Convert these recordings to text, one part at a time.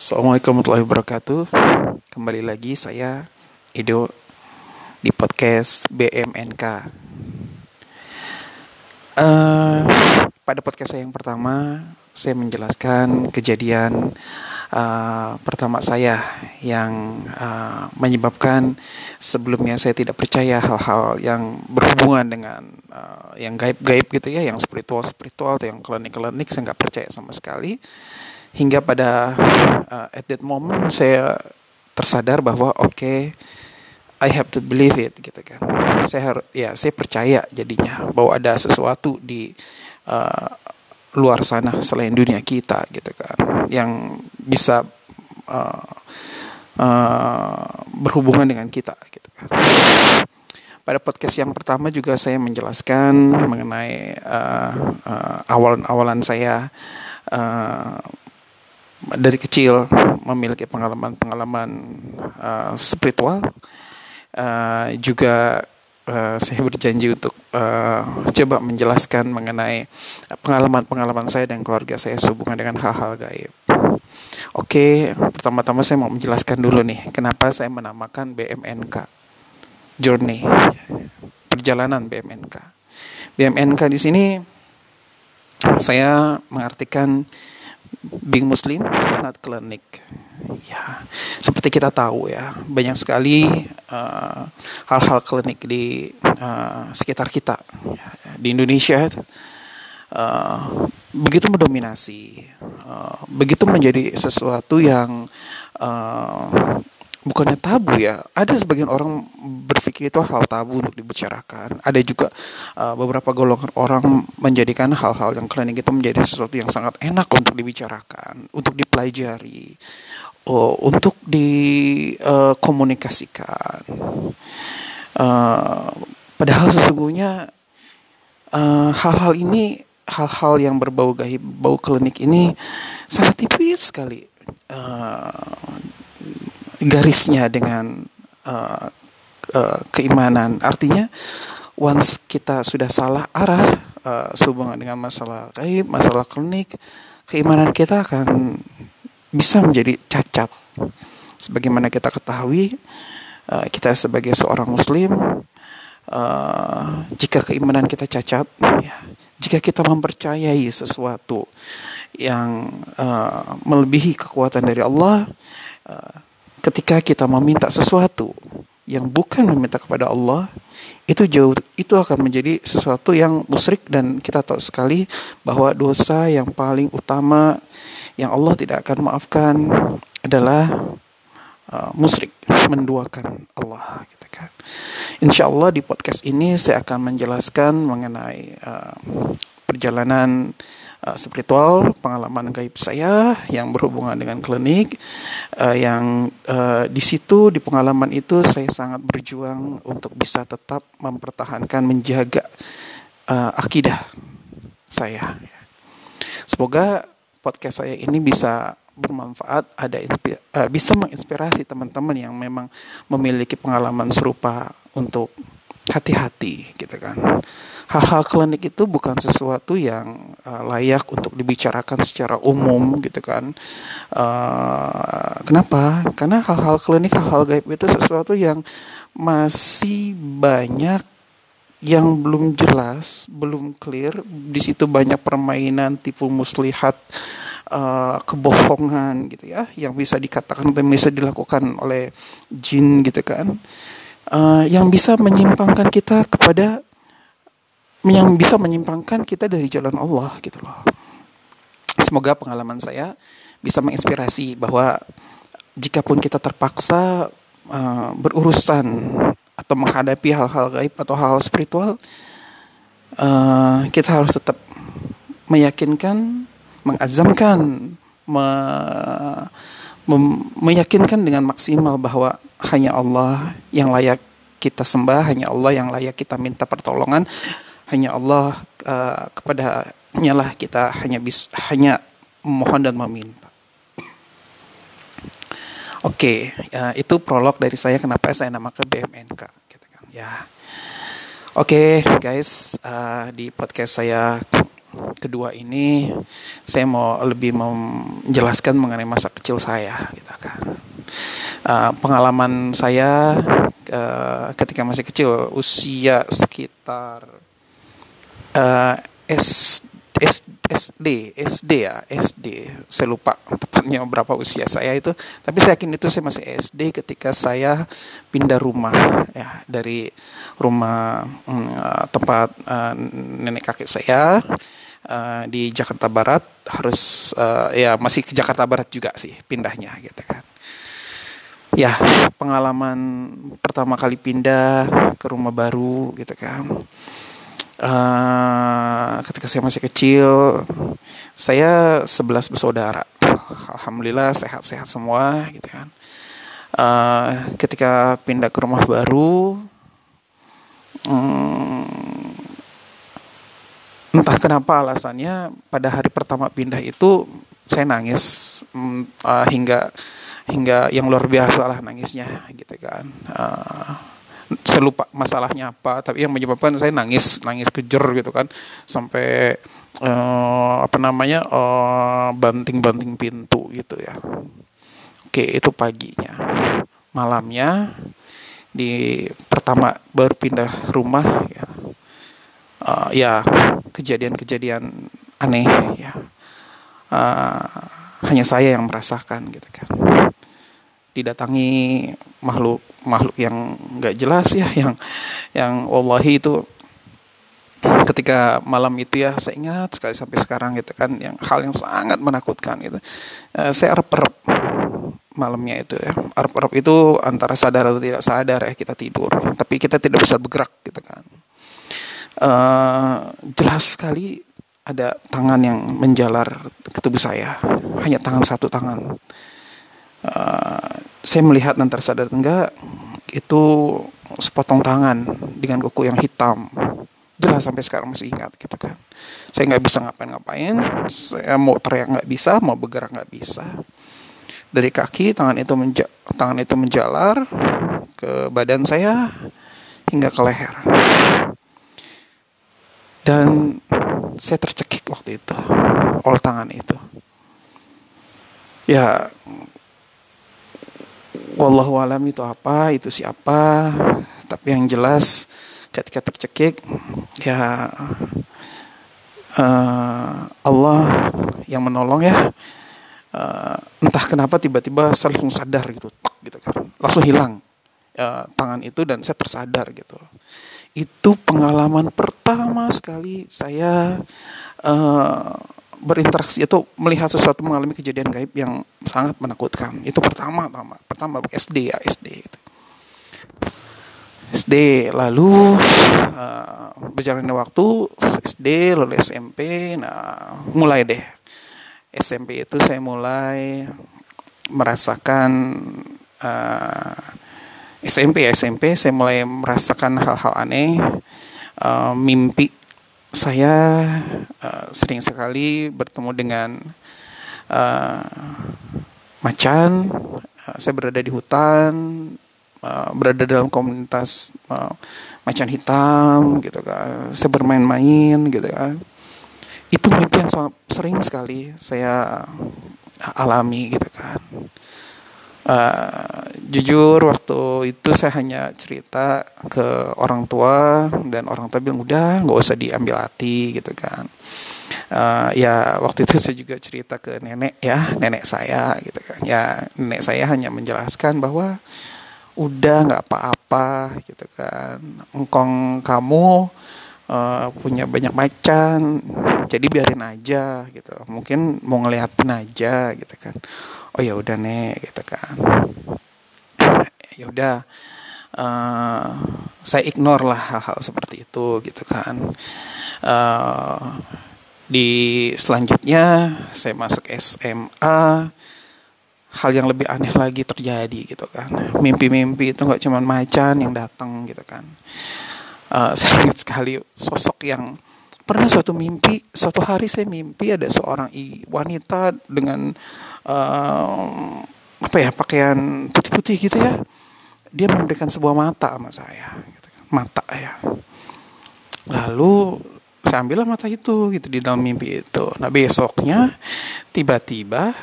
Assalamualaikum warahmatullahi wabarakatuh. Kembali lagi saya Edo di podcast BMNK. Uh, pada podcast saya yang pertama, saya menjelaskan kejadian uh, pertama saya yang uh, menyebabkan sebelumnya saya tidak percaya hal-hal yang berhubungan dengan uh, yang gaib-gaib gitu ya, yang spiritual-spiritual atau yang klinik-klinik saya nggak percaya sama sekali hingga pada uh, at that moment saya tersadar bahwa oke okay, I have to believe it gitu kan. Saya harus ya saya percaya jadinya bahwa ada sesuatu di uh, luar sana selain dunia kita gitu kan. Yang bisa uh, uh, berhubungan dengan kita gitu kan. Pada podcast yang pertama juga saya menjelaskan mengenai uh, uh, awalan-awalan saya uh, dari kecil memiliki pengalaman-pengalaman uh, spiritual uh, juga uh, saya berjanji untuk uh, coba menjelaskan mengenai pengalaman-pengalaman saya dan keluarga saya sehubungan dengan hal-hal gaib. Oke, pertama-tama saya mau menjelaskan dulu nih kenapa saya menamakan BMNK Journey perjalanan BMNK. BMNK di sini saya mengartikan being Muslim, not klinik. Ya, seperti kita tahu ya, banyak sekali uh, hal-hal uh, klinik di uh, sekitar kita ya, di Indonesia uh, begitu mendominasi, uh, begitu menjadi sesuatu yang uh, bukannya tabu ya. Ada sebagian orang berpikir itu hal tabu untuk dibicarakan. Ada juga uh, beberapa golongan orang menjadikan hal-hal yang klinik itu menjadi sesuatu yang sangat enak untuk dibicarakan, untuk dipelajari, uh, untuk dikomunikasikan. Uh, uh, padahal sesungguhnya uh, hal-hal ini hal-hal yang berbau gaib, bau klinik ini sangat tipis sekali. Uh, garisnya dengan uh, uh, keimanan. Artinya once kita sudah salah arah uh, sehubungan dengan masalah gaib, masalah klinik, keimanan kita akan bisa menjadi cacat. Sebagaimana kita ketahui, uh, kita sebagai seorang muslim uh, jika keimanan kita cacat, ya, jika kita mempercayai sesuatu yang uh, melebihi kekuatan dari Allah, uh, ketika kita meminta sesuatu yang bukan meminta kepada Allah itu jauh itu akan menjadi sesuatu yang musyrik dan kita tahu sekali bahwa dosa yang paling utama yang Allah tidak akan maafkan adalah uh, musyrik menduakan Allah gitu kan. Insya Allah di podcast ini saya akan menjelaskan mengenai uh, perjalanan uh, spiritual, pengalaman gaib saya yang berhubungan dengan klinik, uh, yang uh, di situ di pengalaman itu saya sangat berjuang untuk bisa tetap mempertahankan, menjaga uh, akidah saya. Semoga podcast saya ini bisa bermanfaat, ada bisa menginspirasi teman-teman yang memang memiliki pengalaman serupa untuk hati-hati gitu kan. Hal-hal klinik itu bukan sesuatu yang uh, layak untuk dibicarakan secara umum gitu kan. Uh, kenapa? Karena hal-hal klinik, hal-hal gaib itu sesuatu yang masih banyak yang belum jelas, belum clear. Di situ banyak permainan tipu muslihat, uh, kebohongan gitu ya, yang bisa dikatakan dan bisa dilakukan oleh jin gitu kan uh, yang bisa menyimpangkan kita kepada yang bisa menyimpangkan kita dari jalan Allah gitu loh. Semoga pengalaman saya bisa menginspirasi bahwa jikapun kita terpaksa uh, berurusan atau menghadapi hal-hal gaib atau hal-hal spiritual, uh, kita harus tetap meyakinkan, mengazamkan, me, me, meyakinkan dengan maksimal bahwa hanya Allah yang layak kita sembah, hanya Allah yang layak kita minta pertolongan, hanya Allah uh, kepada nyalah kita hanya bis hanya mohon dan meminta. Oke, okay, uh, itu prolog dari saya kenapa saya namakan BMNK, gitu kan. Ya, oke okay, guys, uh, di podcast saya kedua ini saya mau lebih menjelaskan mengenai masa kecil saya gitu kan uh, pengalaman saya uh, ketika masih kecil usia sekitar uh, S, S, SD SD ya SD saya lupa tepatnya berapa usia saya itu. Tapi saya yakin itu saya masih SD ketika saya pindah rumah ya dari rumah uh, tempat uh, nenek kakek saya uh, di Jakarta Barat. Harus uh, ya masih ke Jakarta Barat juga sih pindahnya gitu kan ya pengalaman pertama kali pindah ke rumah baru gitu kan. Uh, ketika saya masih kecil saya sebelas bersaudara. Alhamdulillah sehat-sehat semua gitu kan. Uh, ketika pindah ke rumah baru um, entah kenapa alasannya pada hari pertama pindah itu saya nangis um, uh, hingga hingga yang luar biasa lah nangisnya gitu kan. Uh, saya lupa masalahnya apa tapi yang menyebabkan saya nangis nangis kejer gitu kan. Sampai uh, apa namanya uh, banting-banting pintu gitu ya. Oke itu paginya. Malamnya di pertama baru pindah rumah ya. Uh, ya kejadian-kejadian aneh ya uh, hanya saya yang merasakan gitu kan. Didatangi makhluk makhluk yang nggak jelas ya yang yang wallahi itu ketika malam itu ya saya ingat sekali sampai sekarang gitu kan yang hal yang sangat menakutkan gitu. Uh, saya erep-erep malamnya itu ya erep-erep itu antara sadar atau tidak sadar ya kita tidur. Tapi kita tidak bisa bergerak gitu kan. Uh, jelas sekali ada tangan yang menjalar ke tubuh saya. Hanya tangan satu tangan. Uh, saya melihat dan tersadar enggak. Itu sepotong tangan dengan kuku yang hitam. Jelas sampai sekarang masih ingat gitu kan. Saya nggak bisa ngapain-ngapain. Saya mau teriak nggak bisa mau bergerak nggak bisa. Dari kaki tangan itu menja tangan itu menjalar ke badan saya hingga ke leher. Dan saya tercekik waktu itu oleh tangan itu. Ya wallahu alam itu apa itu siapa tapi yang jelas ketika tercekik ya uh, Allah yang menolong ya uh, entah kenapa tiba-tiba saya langsung sadar gitu gitu kan. Langsung hilang uh, tangan itu dan saya tersadar gitu itu pengalaman pertama sekali saya uh, berinteraksi atau melihat sesuatu mengalami kejadian gaib yang sangat menakutkan. Itu pertama, pertama, pertama SD ya SD. Itu. SD lalu uh, berjalannya waktu SD lalu SMP nah mulai deh SMP itu saya mulai merasakan uh, SMP SMP saya mulai merasakan hal-hal aneh uh, mimpi saya uh, sering sekali bertemu dengan uh, macan. Uh, saya berada di hutan, uh, berada dalam komunitas uh, macan hitam, gitu kan. Saya bermain-main, gitu kan. Itu mimpi yang sering sekali saya alami, gitu kan. Uh, jujur waktu itu saya hanya cerita ke orang tua dan orang tua bilang udah nggak usah diambil hati gitu kan. Uh, ya waktu itu saya juga cerita ke nenek ya nenek saya gitu kan. Ya nenek saya hanya menjelaskan bahwa udah nggak apa-apa gitu kan. Engkong kamu uh, punya banyak macan jadi biarin aja gitu. Mungkin mau ngeliatin aja gitu kan. Oh ya udah nek gitu kan. Ya udah uh, saya ignore lah hal-hal seperti itu gitu kan. Uh, di selanjutnya saya masuk SMA hal yang lebih aneh lagi terjadi gitu kan. Mimpi-mimpi itu nggak cuma macan yang datang gitu kan uh, saya ingat sekali sosok yang pernah suatu mimpi suatu hari saya mimpi ada seorang wanita dengan uh, apa ya pakaian putih-putih gitu ya. Dia memberikan sebuah mata sama saya gitu kan. mata ya. Lalu saya ambillah mata itu gitu di dalam mimpi itu. Nah besoknya tiba-tiba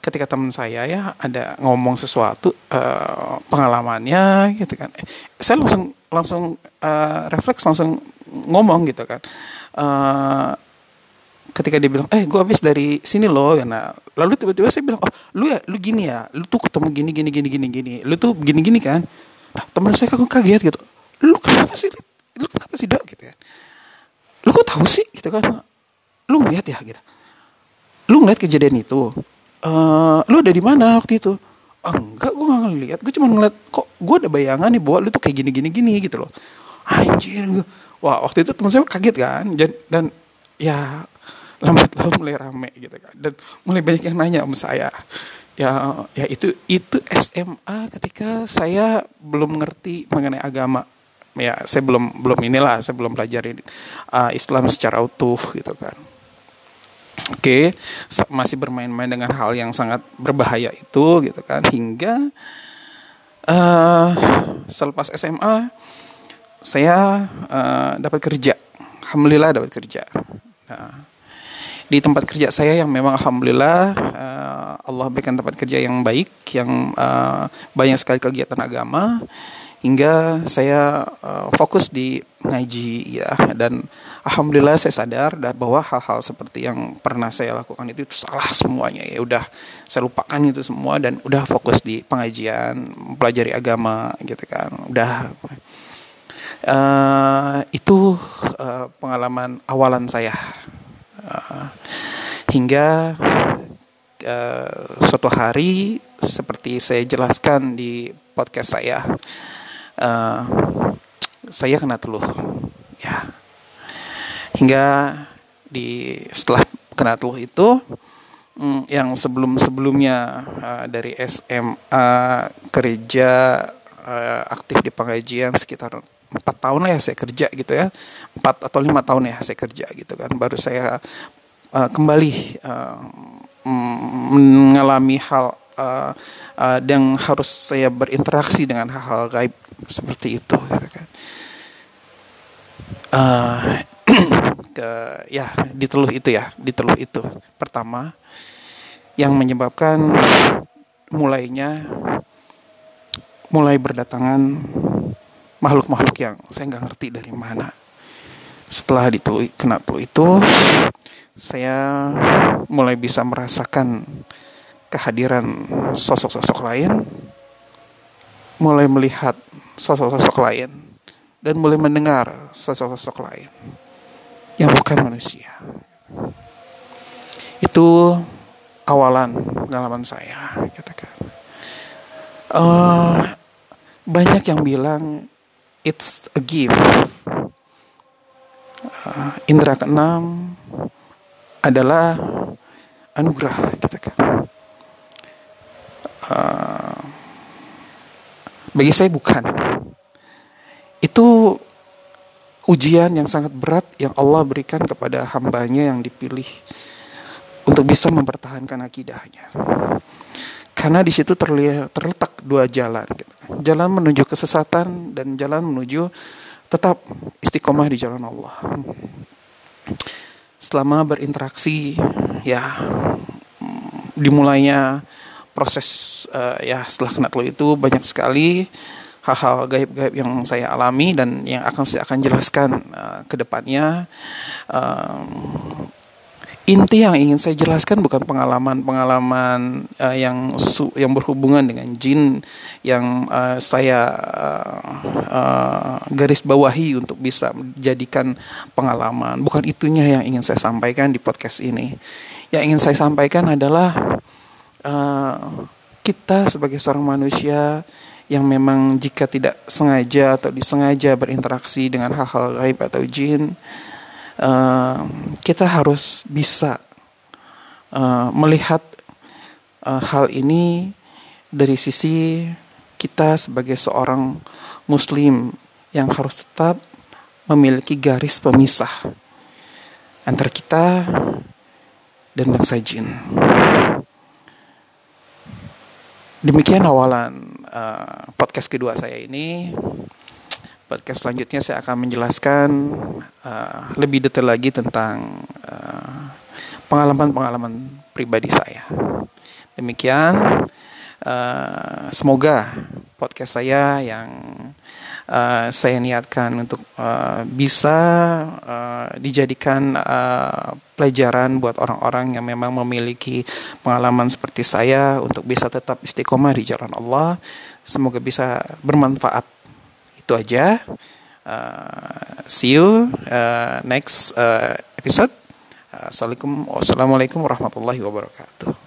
ketika teman saya ya ada ngomong sesuatu uh, pengalamannya gitu kan. Saya langsung langsung uh, refleks langsung ngomong gitu kan. Uh, ketika dia bilang eh gue habis dari sini loh karena lalu tiba-tiba saya bilang oh lu ya lu gini ya lu tuh ketemu gini gini gini gini gini lu tuh gini gini kan? Nah, teman saya kagum kaget gitu lu kenapa sih lu kenapa sih dok? Gitu ya. Lu kok tahu sih? Gitu kan. Lu ngeliat ya gitu. Lu ngeliat kejadian itu uh, lu ada di mana waktu itu enggak gue gak ngeliat. Gue cuma ngeliat kok gue ada bayangan nih bahwa lu tuh kayak gini gini gini gitu loh. Anjir wah waktu itu teman saya kaget kan dan, dan ya lambat laun mulai rame gitu kan dan mulai banyak yang nanya sama saya. Ya ya itu itu SMA ketika saya belum ngerti mengenai agama. Ya saya belum belum inilah saya belum pelajari uh, Islam secara utuh gitu kan oke okay, masih bermain-main dengan hal yang sangat berbahaya itu gitu kan. Hingga uh, selepas SMA saya uh, dapat kerja. Alhamdulillah dapat kerja. Nah, di tempat kerja saya yang memang alhamdulillah uh, Allah berikan tempat kerja yang baik yang uh, banyak sekali kegiatan agama hingga saya uh, fokus di ngaji ya dan alhamdulillah saya sadar bahwa hal-hal seperti yang pernah saya lakukan itu, itu salah semuanya. Ya udah saya lupakan itu semua dan udah fokus di pengajian mempelajari agama gitu kan. Udah. Uh, itu uh, pengalaman awalan saya. Uh, hingga uh, suatu hari seperti saya jelaskan di podcast saya uh, saya kena teluh. Ya. Hingga di setelah kena teluh itu um, yang sebelum sebelumnya uh, dari SMA kerja uh, aktif di pengajian sekitar empat tahun lah ya saya kerja gitu ya. Empat atau lima tahun ya saya kerja gitu kan. Baru saya uh, kembali uh, mengalami hal uh, uh, yang harus saya berinteraksi dengan hal-hal gaib seperti itu gitu kan. Uh, ke ya diteluh itu ya diteluh itu. Pertama yang menyebabkan mulainya mulai berdatangan makhluk-makhluk yang saya nggak ngerti dari mana. Setelah diteluh kena teluh itu saya mulai bisa merasakan kehadiran sosok-sosok lain mulai melihat sosok-sosok lain dan mulai mendengar sosok-sosok lain yang bukan manusia. Itu awalan pengalaman saya, katakan. Uh, banyak yang bilang it's a gift. Uh, indra keenam adalah anugerah, katakan. Uh, bagi saya bukan. Itu ujian yang sangat berat yang Allah berikan kepada hambanya yang dipilih untuk bisa mempertahankan akidahnya. Karena di situ terletak dua jalan, gitu. jalan menuju kesesatan dan jalan menuju tetap istiqomah di jalan Allah. Selama berinteraksi, ya dimulainya proses uh, ya setelah kena flu itu banyak sekali hal-hal gaib-gaib yang saya alami dan yang akan saya akan jelaskan uh, ke depannya. Uh, inti yang ingin saya jelaskan bukan pengalaman-pengalaman uh, yang su yang berhubungan dengan jin yang uh, saya uh, uh, garis bawahi untuk bisa menjadikan pengalaman. Bukan itunya yang ingin saya sampaikan di podcast ini. Yang ingin saya sampaikan adalah uh, kita sebagai seorang manusia yang memang jika tidak sengaja atau disengaja berinteraksi dengan hal-hal gaib atau jin, uh, kita harus bisa uh, melihat uh, hal ini dari sisi kita sebagai seorang Muslim yang harus tetap memiliki garis pemisah antara kita dan bangsa jin. Demikian awalan uh, podcast kedua saya ini. podcast selanjutnya saya akan menjelaskan uh, lebih detail lagi tentang pengalaman-pengalaman uh, pribadi saya. Demikian, uh, semoga podcast saya yang uh, saya niatkan untuk uh, bisa uh, dijadikan uh, pelajaran buat orang-orang yang memang memiliki pengalaman seperti saya untuk bisa tetap istiqomah di jalan Allah. Semoga bisa bermanfaat itu aja. Uh, see you uh, next uh, episode. Assalamualaikum, wassalamualaikum warahmatullahi wabarakatuh.